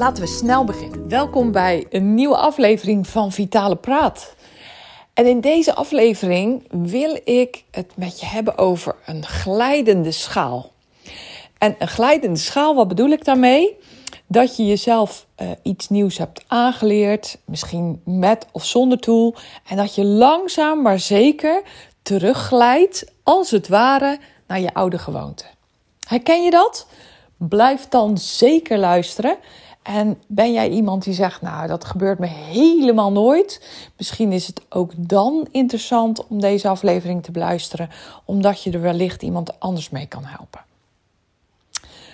Laten we snel beginnen. Welkom bij een nieuwe aflevering van Vitale Praat. En in deze aflevering wil ik het met je hebben over een glijdende schaal. En een glijdende schaal, wat bedoel ik daarmee? Dat je jezelf uh, iets nieuws hebt aangeleerd, misschien met of zonder tool, en dat je langzaam maar zeker terugglijdt, als het ware, naar je oude gewoonte. Herken je dat? Blijf dan zeker luisteren. En ben jij iemand die zegt, nou, dat gebeurt me helemaal nooit? Misschien is het ook dan interessant om deze aflevering te beluisteren, omdat je er wellicht iemand anders mee kan helpen.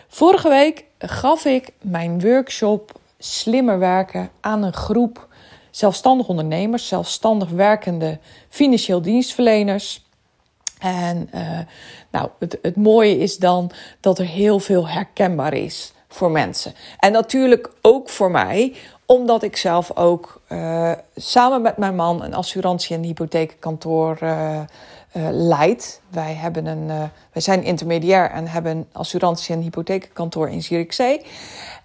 Vorige week gaf ik mijn workshop Slimmer werken aan een groep zelfstandig ondernemers, zelfstandig werkende financieel dienstverleners. En uh, nou, het, het mooie is dan dat er heel veel herkenbaar is voor mensen. En natuurlijk ook voor mij, omdat ik zelf ook uh, samen met mijn man een assurantie- en hypotheekkantoor uh, uh, leid. Wij, hebben een, wij zijn intermediair en hebben een assurantie- en hypotheekkantoor in Zierikzee.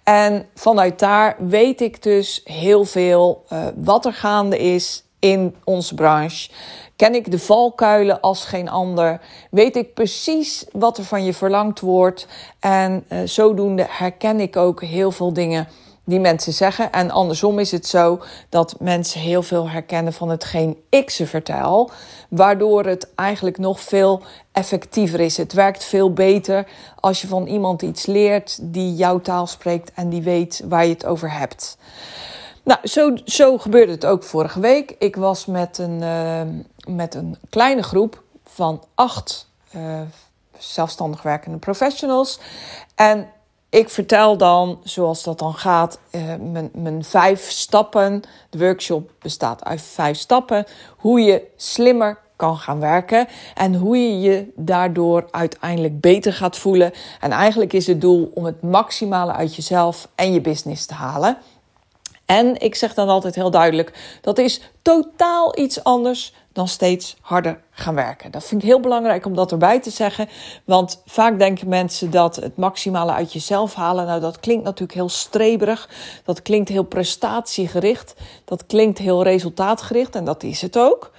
En vanuit daar weet ik dus heel veel wat er gaande is in onze branche. Ken ik de valkuilen als geen ander? Weet ik precies wat er van je verlangd wordt? En uh, zodoende herken ik ook heel veel dingen die mensen zeggen. En andersom is het zo dat mensen heel veel herkennen van hetgeen ik ze vertel. Waardoor het eigenlijk nog veel effectiever is. Het werkt veel beter als je van iemand iets leert die jouw taal spreekt en die weet waar je het over hebt. Nou, zo, zo gebeurde het ook vorige week. Ik was met een, uh, met een kleine groep van acht uh, zelfstandig werkende professionals. En ik vertel dan, zoals dat dan gaat, uh, mijn, mijn vijf stappen. De workshop bestaat uit vijf stappen. Hoe je slimmer kan gaan werken en hoe je je daardoor uiteindelijk beter gaat voelen. En eigenlijk is het doel om het maximale uit jezelf en je business te halen. En ik zeg dan altijd heel duidelijk: dat is totaal iets anders dan steeds harder gaan werken. Dat vind ik heel belangrijk om dat erbij te zeggen. Want vaak denken mensen dat het maximale uit jezelf halen. Nou, dat klinkt natuurlijk heel streberig. Dat klinkt heel prestatiegericht. Dat klinkt heel resultaatgericht. En dat is het ook.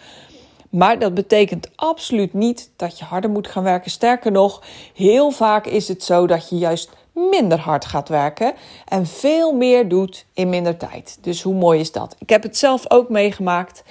Maar dat betekent absoluut niet dat je harder moet gaan werken. Sterker nog, heel vaak is het zo dat je juist minder hard gaat werken en veel meer doet in minder tijd. Dus hoe mooi is dat? Ik heb het zelf ook meegemaakt.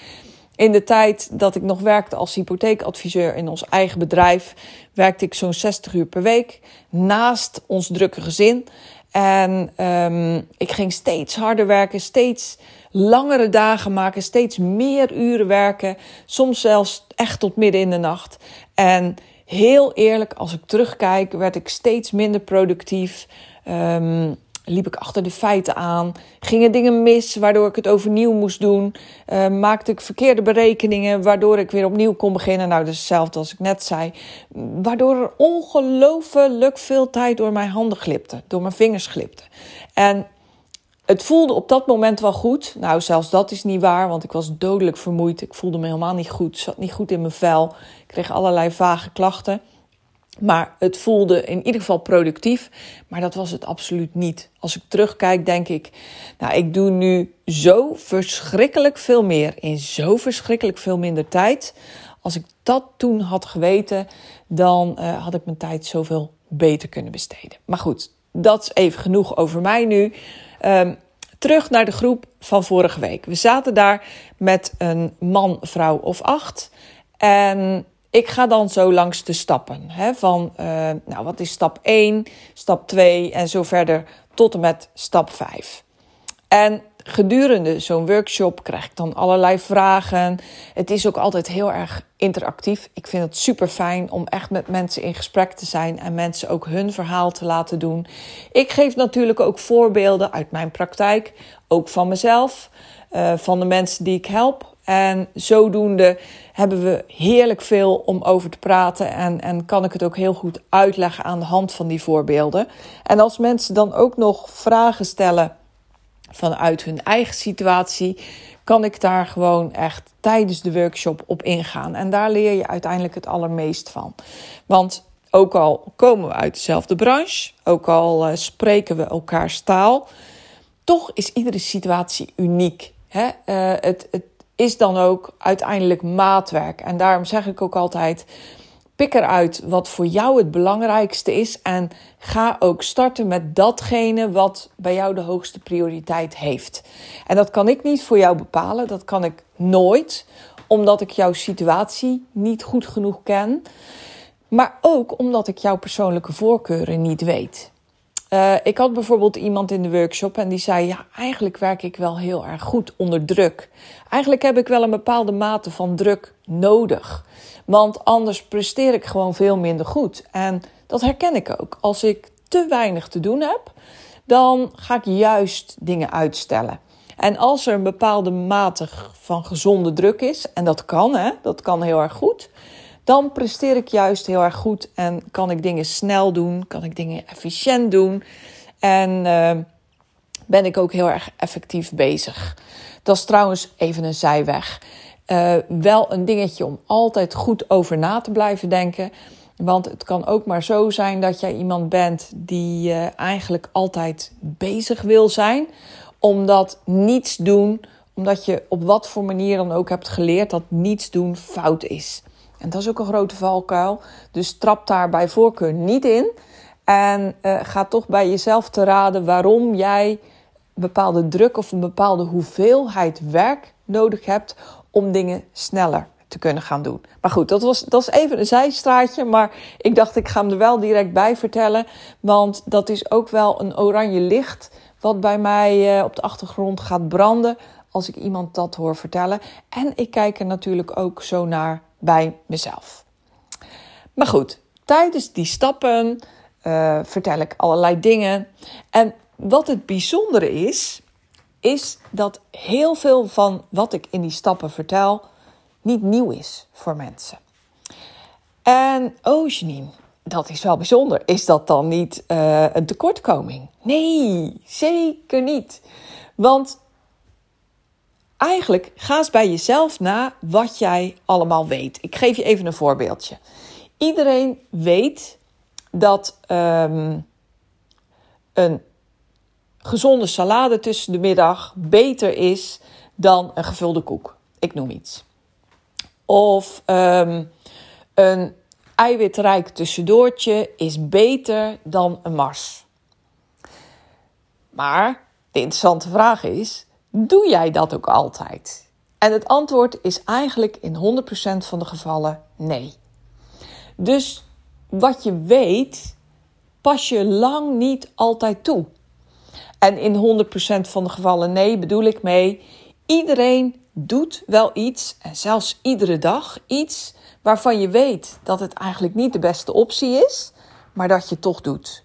In de tijd dat ik nog werkte als hypotheekadviseur in ons eigen bedrijf, werkte ik zo'n 60 uur per week naast ons drukke gezin. En um, ik ging steeds harder werken, steeds langere dagen maken, steeds meer uren werken, soms zelfs echt tot midden in de nacht. En heel eerlijk, als ik terugkijk, werd ik steeds minder productief. Um, liep ik achter de feiten aan. Gingen dingen mis, waardoor ik het overnieuw moest doen. Uh, maakte ik verkeerde berekeningen, waardoor ik weer opnieuw kon beginnen. Nou, dus hetzelfde als ik net zei. Waardoor er ongelooflijk veel tijd door mijn handen glipte, door mijn vingers glipte. En het voelde op dat moment wel goed. Nou, zelfs dat is niet waar, want ik was dodelijk vermoeid. Ik voelde me helemaal niet goed, zat niet goed in mijn vel. Ik kreeg allerlei vage klachten. Maar het voelde in ieder geval productief. Maar dat was het absoluut niet. Als ik terugkijk, denk ik, nou, ik doe nu zo verschrikkelijk veel meer in zo verschrikkelijk veel minder tijd. Als ik dat toen had geweten, dan uh, had ik mijn tijd zoveel beter kunnen besteden. Maar goed, dat is even genoeg over mij nu. Um, terug naar de groep van vorige week. We zaten daar met een man, vrouw of acht. En ik ga dan zo langs de stappen. Hè, van, uh, nou, wat is stap 1, stap 2 en zo verder tot en met stap 5. En gedurende zo'n workshop krijg ik dan allerlei vragen. Het is ook altijd heel erg interactief. Ik vind het super fijn om echt met mensen in gesprek te zijn en mensen ook hun verhaal te laten doen. Ik geef natuurlijk ook voorbeelden uit mijn praktijk, ook van mezelf. uh, van de mensen die ik help. En zodoende hebben we heerlijk veel om over te praten. En, en kan ik het ook heel goed uitleggen aan de hand van die voorbeelden. En als mensen dan ook nog vragen stellen vanuit hun eigen situatie, kan ik daar gewoon echt tijdens de workshop op ingaan. En daar leer je uiteindelijk het allermeest van. Want ook al komen we uit dezelfde branche, ook al uh, spreken we elkaars taal, toch is iedere situatie uniek. Hè? Uh, het, het is dan ook uiteindelijk maatwerk. En daarom zeg ik ook altijd: pik eruit wat voor jou het belangrijkste is. En ga ook starten met datgene wat bij jou de hoogste prioriteit heeft. En dat kan ik niet voor jou bepalen. Dat kan ik nooit, omdat ik jouw situatie niet goed genoeg ken. Maar ook omdat ik jouw persoonlijke voorkeuren niet weet. Uh, ik had bijvoorbeeld iemand in de workshop en die zei: Ja, eigenlijk werk ik wel heel erg goed onder druk. Eigenlijk heb ik wel een bepaalde mate van druk nodig. Want anders presteer ik gewoon veel minder goed. En dat herken ik ook. Als ik te weinig te doen heb, dan ga ik juist dingen uitstellen. En als er een bepaalde mate van gezonde druk is, en dat kan, hè, dat kan heel erg goed, dan presteer ik juist heel erg goed en kan ik dingen snel doen, kan ik dingen efficiënt doen en uh, ben ik ook heel erg effectief bezig. Dat is trouwens even een zijweg. Uh, wel een dingetje om altijd goed over na te blijven denken. Want het kan ook maar zo zijn dat jij iemand bent die uh, eigenlijk altijd bezig wil zijn. Omdat niets doen, omdat je op wat voor manier dan ook hebt geleerd dat niets doen fout is. En dat is ook een grote valkuil. Dus trap daar bij voorkeur niet in. En uh, ga toch bij jezelf te raden waarom jij een bepaalde druk of een bepaalde hoeveelheid werk nodig hebt om dingen sneller te kunnen gaan doen. Maar goed, dat was, dat is even een zijstraatje. Maar ik dacht, ik ga hem er wel direct bij vertellen. Want dat is ook wel een oranje licht wat bij mij uh, op de achtergrond gaat branden als ik iemand dat hoor vertellen. En ik kijk er natuurlijk ook zo naar bij mezelf. Maar goed, tijdens die stappen uh, vertel ik allerlei dingen. En wat het bijzondere is, is dat heel veel van wat ik in die stappen vertel niet nieuw is voor mensen. En oh Janine, dat is wel bijzonder. Is dat dan niet uh, een tekortkoming? Nee, zeker niet. Want eigenlijk ga eens bij jezelf na wat jij allemaal weet. Ik geef je even een voorbeeldje. Iedereen weet dat um, een gezonde salade tussen de middag beter is dan een gevulde koek. Ik noem iets. Of um, een eiwitrijk tussendoortje is beter dan een mars. Maar de interessante vraag is: Doe jij dat ook altijd? En het antwoord is eigenlijk in 100% van de gevallen nee. Dus wat je weet, pas je lang niet altijd toe. En in 100% van de gevallen nee bedoel ik mee, iedereen doet wel iets, en zelfs iedere dag iets, waarvan je weet dat het eigenlijk niet de beste optie is, maar dat je toch doet.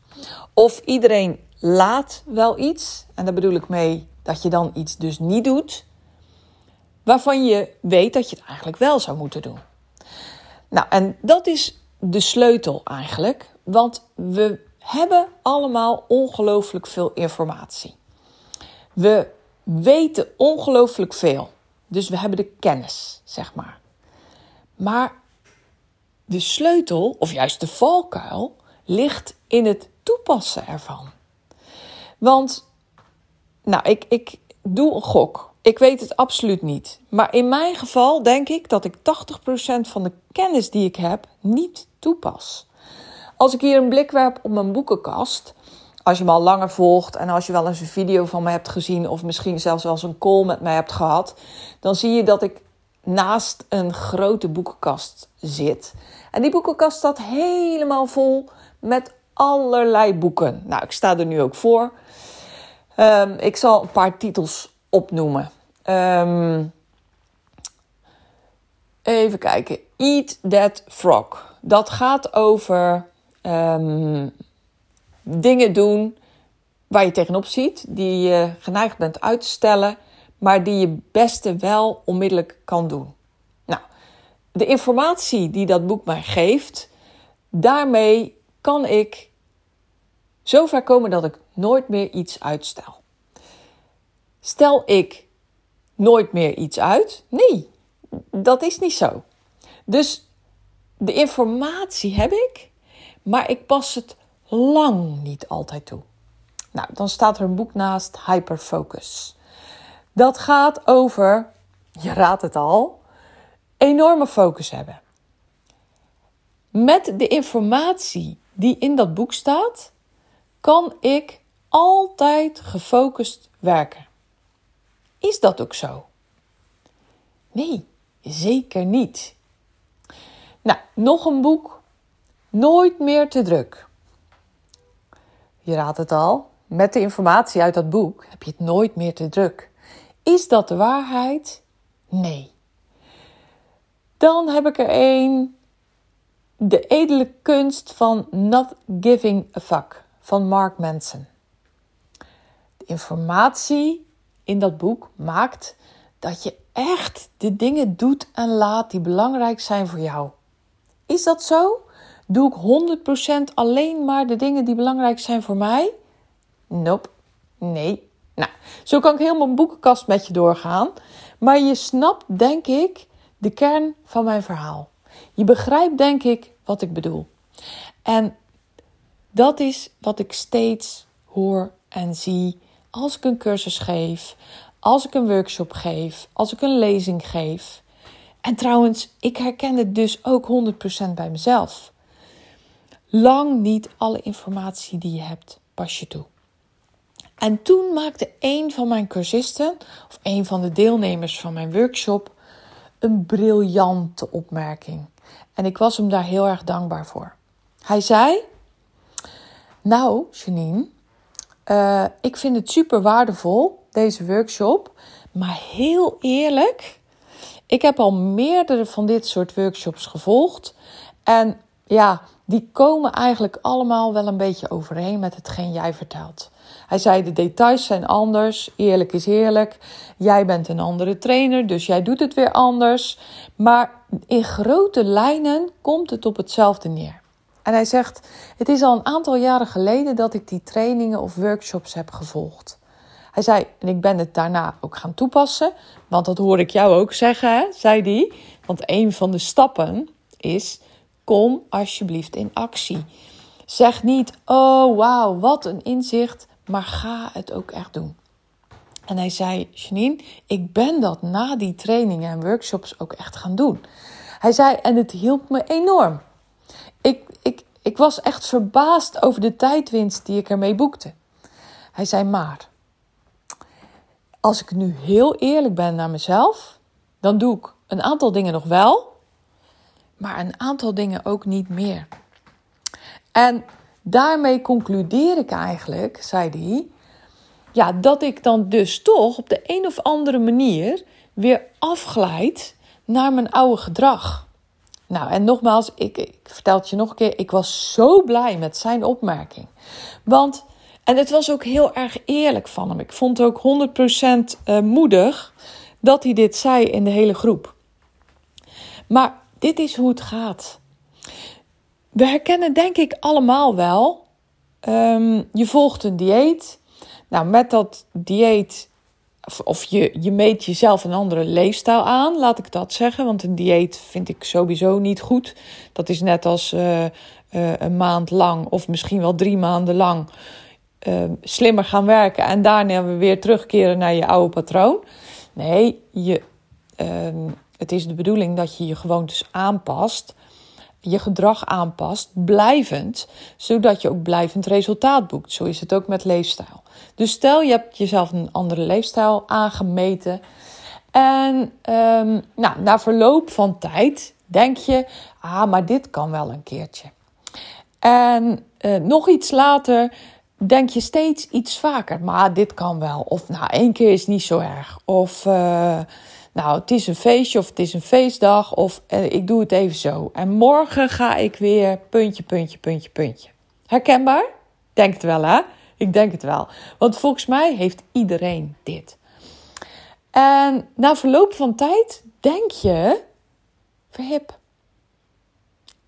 Of iedereen laat wel iets, en daar bedoel ik mee dat je dan iets dus niet doet, waarvan je weet dat je het eigenlijk wel zou moeten doen. Nou, en dat is de sleutel eigenlijk, want we hebben allemaal ongelooflijk veel informatie. We weten ongelooflijk veel, dus we hebben de kennis, zeg maar. Maar de sleutel, of juist de valkuil, ligt in het toepassen ervan. Want nou, ik, ik doe een gok. Ik weet het absoluut niet. Maar in mijn geval denk ik dat ik 80% van de kennis die ik heb niet toepas. Als ik hier een blik werp op mijn boekenkast, als je me al langer volgt en als je wel eens een video van me hebt gezien of misschien zelfs wel eens een call met mij hebt gehad, dan zie je dat ik naast een grote boekenkast zit. En die boekenkast staat helemaal vol met allerlei boeken. Nou, ik sta er nu ook voor. Um, ik zal een paar titels opnoemen. Um, even kijken. Eat That Frog. Dat gaat over um, dingen doen waar je tegenop ziet, die je geneigd bent uit te stellen, maar die je beste wel onmiddellijk kan doen. Nou, de informatie die dat boek mij geeft, daarmee kan ik zover komen dat ik nooit meer iets uitstel. Stel ik nooit meer iets uit? Nee, dat is niet zo. Dus de informatie heb ik, maar ik pas het lang niet altijd toe. Nou, dan staat er een boek naast Hyperfocus. Dat gaat over, je raadt het al, enorme focus hebben. Met de informatie die in dat boek staat, kan ik altijd gefocust werken. Is dat ook zo? Nee, zeker niet. Nou, nog een boek. Nooit meer te druk. Je raadt het al. Met de informatie uit dat boek heb je het nooit meer te druk. Is dat de waarheid? Nee. Dan heb ik er één. De edele kunst van not giving a fuck van Mark Manson. Informatie in dat boek maakt dat je echt de dingen doet en laat die belangrijk zijn voor jou. Is dat zo? Doe ik 100% alleen maar de dingen die belangrijk zijn voor mij? Nope. Nee. Nou, zo kan ik heel mijn boekenkast met je doorgaan. Maar je snapt, denk ik, de kern van mijn verhaal. Je begrijpt, denk ik, wat ik bedoel. En dat is wat ik steeds hoor en zie als ik een cursus geef, als ik een workshop geef, als ik een lezing geef. En trouwens, ik herken het dus ook 100% bij mezelf. Lang niet alle informatie die je hebt pas je toe. En toen maakte een van mijn cursisten, of een van de deelnemers van mijn workshop, een briljante opmerking. En ik was hem daar heel erg dankbaar voor. Hij zei: Nou, Janine, uh, ik vind het super waardevol, deze workshop. Maar heel eerlijk, ik heb al meerdere van dit soort workshops gevolgd. En ja, die komen eigenlijk allemaal wel een beetje overeen met hetgeen jij vertelt. Hij zei: de details zijn anders. Eerlijk is eerlijk. Jij bent een andere trainer, dus jij doet het weer anders. Maar in grote lijnen komt het op hetzelfde neer. En hij zegt: Het is al een aantal jaren geleden dat ik die trainingen of workshops heb gevolgd. Hij zei: En ik ben het daarna ook gaan toepassen. Want dat hoor ik jou ook zeggen, hè? zei hij. Want een van de stappen is: Kom alsjeblieft in actie. Zeg niet: Oh wauw, wat een inzicht. Maar ga het ook echt doen. En hij zei: Janine, ik ben dat na die trainingen en workshops ook echt gaan doen. Hij zei: En het hielp me enorm. Ik, ik, ik was echt verbaasd over de tijdwinst die ik ermee boekte. Hij zei maar, als ik nu heel eerlijk ben naar mezelf, dan doe ik een aantal dingen nog wel, maar een aantal dingen ook niet meer. En daarmee concludeer ik eigenlijk, zei hij, ja, dat ik dan dus toch op de een of andere manier weer afglijd naar mijn oude gedrag. Nou, en nogmaals, ik, ik vertel het je nog een keer. Ik was zo blij met zijn opmerking. Want, en het was ook heel erg eerlijk van hem. Ik vond het ook 100% eh, moedig dat hij dit zei in de hele groep. Maar dit is hoe het gaat. We herkennen denk ik allemaal wel. Um, je volgt een dieet. Nou, met dat dieet of je, je meet jezelf een andere leefstijl aan, laat ik dat zeggen. Want een dieet vind ik sowieso niet goed. Dat is net als uh, uh, een maand lang of misschien wel drie maanden lang uh, slimmer gaan werken en daarna weer terugkeren naar je oude patroon. Nee, je, ehm, het is de bedoeling dat je je gewoontes aanpast je gedrag aanpast, blijvend, zodat je ook blijvend resultaat boekt. Zo is het ook met leefstijl. Dus stel je hebt jezelf een andere leefstijl aangemeten. En um, nou, na verloop van tijd denk je, ah, maar dit kan wel een keertje. En uh, nog iets later denk je steeds iets vaker, maar dit kan wel. Of nou, één keer is niet zo erg. Of uh, nou, het is een feestje of het is een feestdag of uh, ik doe het even zo. En morgen ga ik weer puntje, puntje, puntje, puntje. Herkenbaar? Denk het wel, hè? Ik denk het wel. Want volgens mij heeft iedereen dit. En na verloop van tijd denk je, verhip.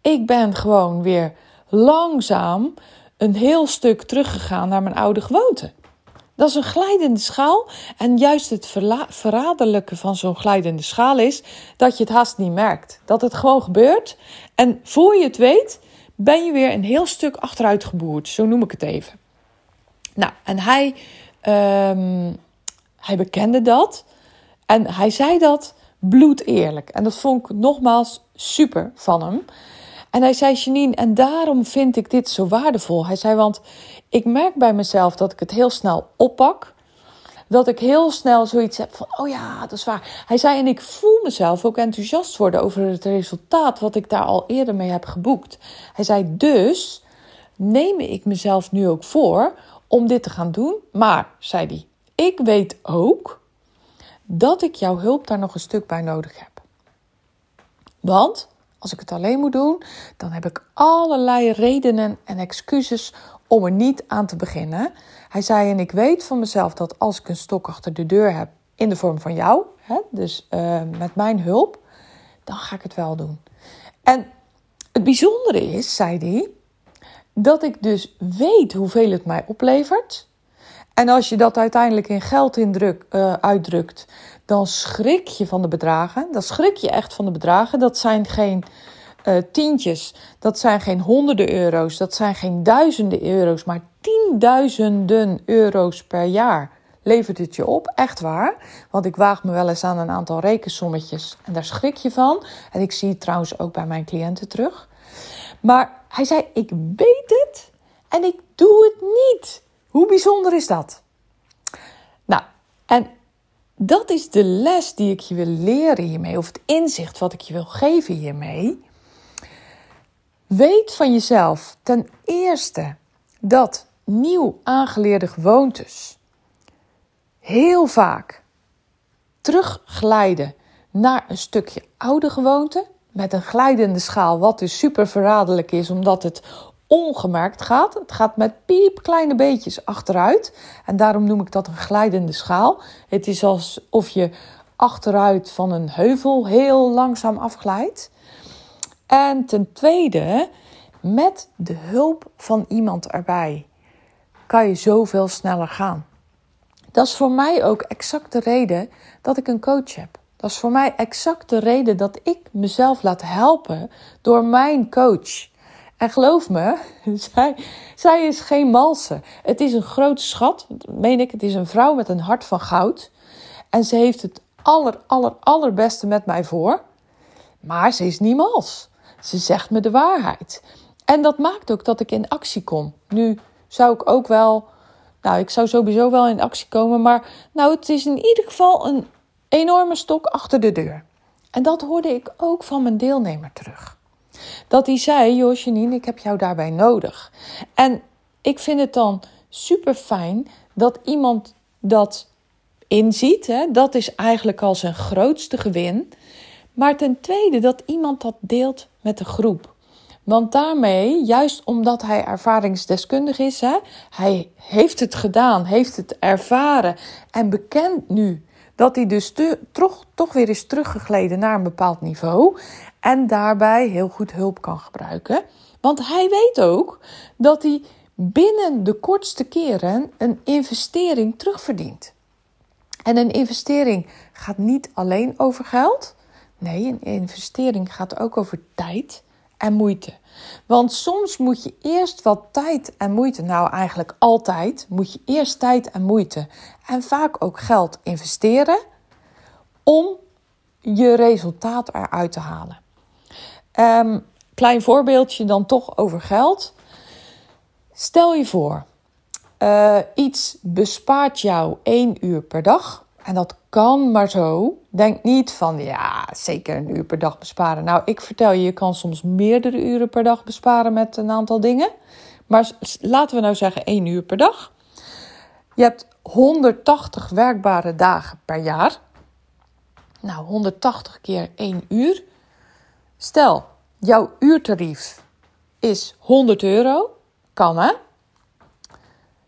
Ik ben gewoon weer langzaam een heel stuk teruggegaan naar mijn oude gewoonte. Dat is een glijdende schaal. En juist het verraderlijke van zo'n glijdende schaal is dat je het haast niet merkt. Dat het gewoon gebeurt. En voor je het weet, ben je weer een heel stuk achteruit geboerd. Zo noem ik het even. Nou, en hij, um, hij bekende dat. En hij zei dat bloed eerlijk. En dat vond ik nogmaals super van hem. En hij zei, Janine, en daarom vind ik dit zo waardevol. Hij zei, want ik merk bij mezelf dat ik het heel snel oppak. Dat ik heel snel zoiets heb van, oh ja, dat is waar. Hij zei, en ik voel mezelf ook enthousiast worden over het resultaat wat ik daar al eerder mee heb geboekt. Hij zei, dus neem ik mezelf nu ook voor om dit te gaan doen. Maar, zei hij, ik weet ook dat ik jouw hulp daar nog een stuk bij nodig heb. Want als ik het alleen moet doen, dan heb ik allerlei redenen en excuses om er niet aan te beginnen. Hij zei: En ik weet van mezelf dat als ik een stok achter de deur heb, in de vorm van jou, hè, dus uh, met mijn hulp, dan ga ik het wel doen. En het bijzondere is, zei hij, dat ik dus weet hoeveel het mij oplevert. En als je dat uiteindelijk in geld uh, uitdrukt, dan schrik je van de bedragen. Dan schrik je echt van de bedragen. Dat zijn geen uh, tientjes, dat zijn geen honderden euro's, dat zijn geen duizenden euro's, maar tienduizenden euro's per jaar levert het je op. Echt waar. Want ik waag me wel eens aan een aantal rekensommetjes en daar schrik je van. En ik zie het trouwens ook bij mijn cliënten terug. Maar hij zei: Ik weet het en ik doe het niet. Hoe bijzonder is dat? Nou, en dat is de les die ik je wil leren hiermee, of het inzicht wat ik je wil geven hiermee. Weet van jezelf ten eerste dat nieuw aangeleerde gewoontes heel vaak terugglijden naar een stukje oude gewoonte. Met een glijdende schaal, wat dus super verraderlijk is, omdat het ongemerkt gaat. Het gaat met piepkleine beetjes achteruit. En daarom noem ik dat een glijdende schaal. Het is alsof je achteruit van een heuvel heel langzaam afglijdt. En ten tweede, met de hulp van iemand erbij kan je zoveel sneller gaan. Dat is voor mij ook exact de reden dat ik een coach heb. Dat is voor mij exact de reden dat ik mezelf laat helpen door mijn coach. En geloof me, zij, zij is geen malse. Het is een grote schat, meen ik. Het is een vrouw met een hart van goud. En ze heeft het aller, aller, allerbeste met mij voor. Maar ze is niet mals. Ze zegt me de waarheid. En dat maakt ook dat ik in actie kom. Nu zou ik ook wel, nou, ik zou sowieso wel in actie komen. Maar nou, het is in ieder geval een enorme stok achter de deur. En dat hoorde ik ook van mijn deelnemer terug. Dat hij zei: Joh, Janine, ik heb jou daarbij nodig. En ik vind het dan super fijn dat iemand dat inziet. Hè? Dat is eigenlijk al zijn grootste gewin. Maar ten tweede dat iemand dat deelt met de groep. Want daarmee, juist omdat hij ervaringsdeskundig is, hè, hij heeft het gedaan, heeft het ervaren en bekend nu dat hij dus toch, toch weer is teruggegleden naar een bepaald niveau en daarbij heel goed hulp kan gebruiken. Want hij weet ook dat hij binnen de kortste keren een investering terugverdient. En een investering gaat niet alleen over geld. Nee, een investering gaat ook over tijd en moeite. Want soms moet je eerst wat tijd en moeite, nou eigenlijk altijd, moet je eerst tijd en moeite en vaak ook geld investeren om je resultaat eruit te halen. Um, klein voorbeeldje dan toch over geld. Stel je voor, uh, iets bespaart jou 1 uur per dag. En dat kan maar zo. Denk niet van ja, zeker een uur per dag besparen. Nou, ik vertel je, je kan soms meerdere uren per dag besparen met een aantal dingen. Maar laten we nou zeggen 1 uur per dag. Je hebt 180 werkbare dagen per jaar. Nou, 180 keer 1 uur. Stel, jouw uurtarief is 100 euro. Kan hè?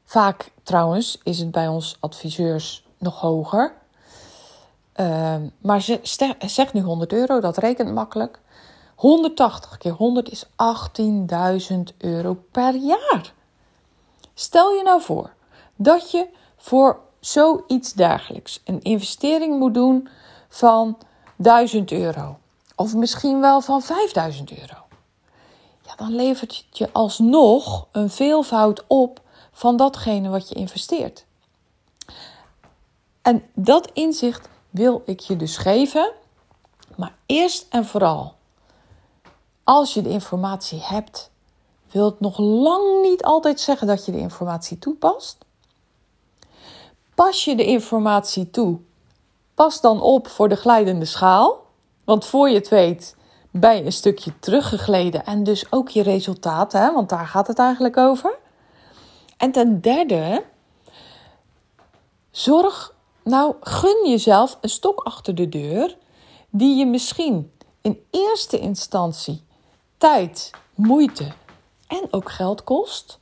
Vaak trouwens is het bij ons adviseurs nog hoger. Ehm, maar zeg nu 100 euro, dat rekent makkelijk. 180 keer 100 is 18.000 euro per jaar. Stel je nou voor dat je voor zoiets dergelijks een investering moet doen van 1000 euro. Of misschien wel van 5000 euro. Ja, dan levert het je alsnog een veelvoud op van datgene wat je investeert. En dat inzicht wil ik je dus geven. Maar eerst en vooral, als je de informatie hebt, wil het nog lang niet altijd zeggen dat je de informatie toepast. Pas je de informatie toe, pas dan op voor de glijdende schaal. Want voor je het weet ben je een stukje teruggegleden en dus ook je resultaat, hè, want daar gaat het eigenlijk over. En ten derde, zorg, nou gun jezelf een stok achter de deur die je misschien in eerste instantie tijd, moeite en ook geld kost.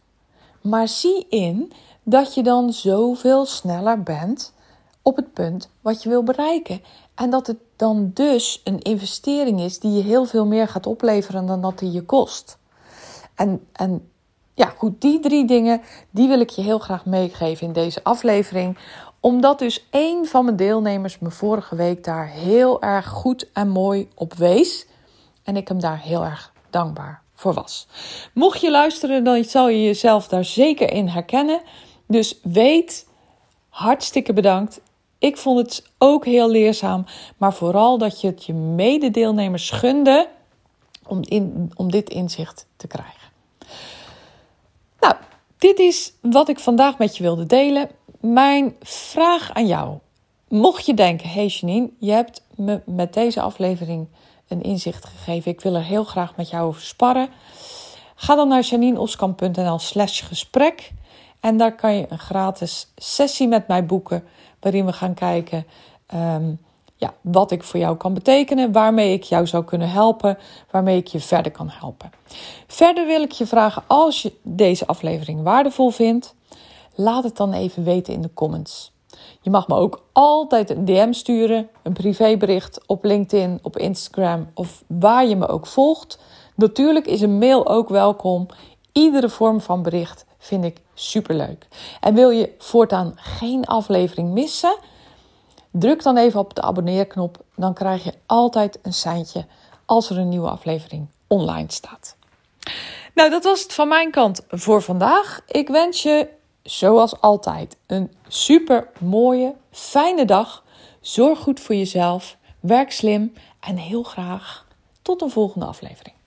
Maar zie in dat je dan zoveel sneller bent op het punt wat je wil bereiken. En dat het dan dus een investering is die je heel veel meer gaat opleveren dan dat die je kost. En, en ja, goed, die drie dingen, die wil ik je heel graag meegeven in deze aflevering. Omdat dus een van mijn deelnemers me vorige week daar heel erg goed en mooi op wees. En ik hem daar heel erg dankbaar voor was. Mocht je luisteren, dan zal je jezelf daar zeker in herkennen. Dus weet, hartstikke bedankt. Ik vond het ook heel leerzaam, maar vooral dat je het je mededeelnemers gunde om, in, om dit inzicht te krijgen. Nou, dit is wat ik vandaag met je wilde delen. Mijn vraag aan jou. Mocht je denken, hey Janine, je hebt me met deze aflevering een inzicht gegeven. Ik wil er heel graag met jou over sparren. Ga dan naar janineoskamp.nl slash gesprek. En daar kan je een gratis sessie met mij boeken. Waarin we gaan kijken ehm, ja, wat ik voor jou kan betekenen. Waarmee ik jou zou kunnen helpen. Waarmee ik je verder kan helpen. Verder wil ik je vragen als je deze aflevering waardevol vindt. Laat het dan even weten in de comments. Je mag me ook altijd een DM sturen, een privébericht op LinkedIn, op Instagram of waar je me ook volgt. Natuurlijk is een mail ook welkom. Iedere vorm van bericht vind ik superleuk. En wil je voortaan geen aflevering missen? Druk dan even op de abonneerknop. Dan krijg je altijd een seintje als er een nieuwe aflevering online staat. Nou, dat was het van mijn kant voor vandaag. Ik wens je zoals altijd een super mooie, fijne dag. Zorg goed voor jezelf, werk slim en heel graag tot een volgende aflevering.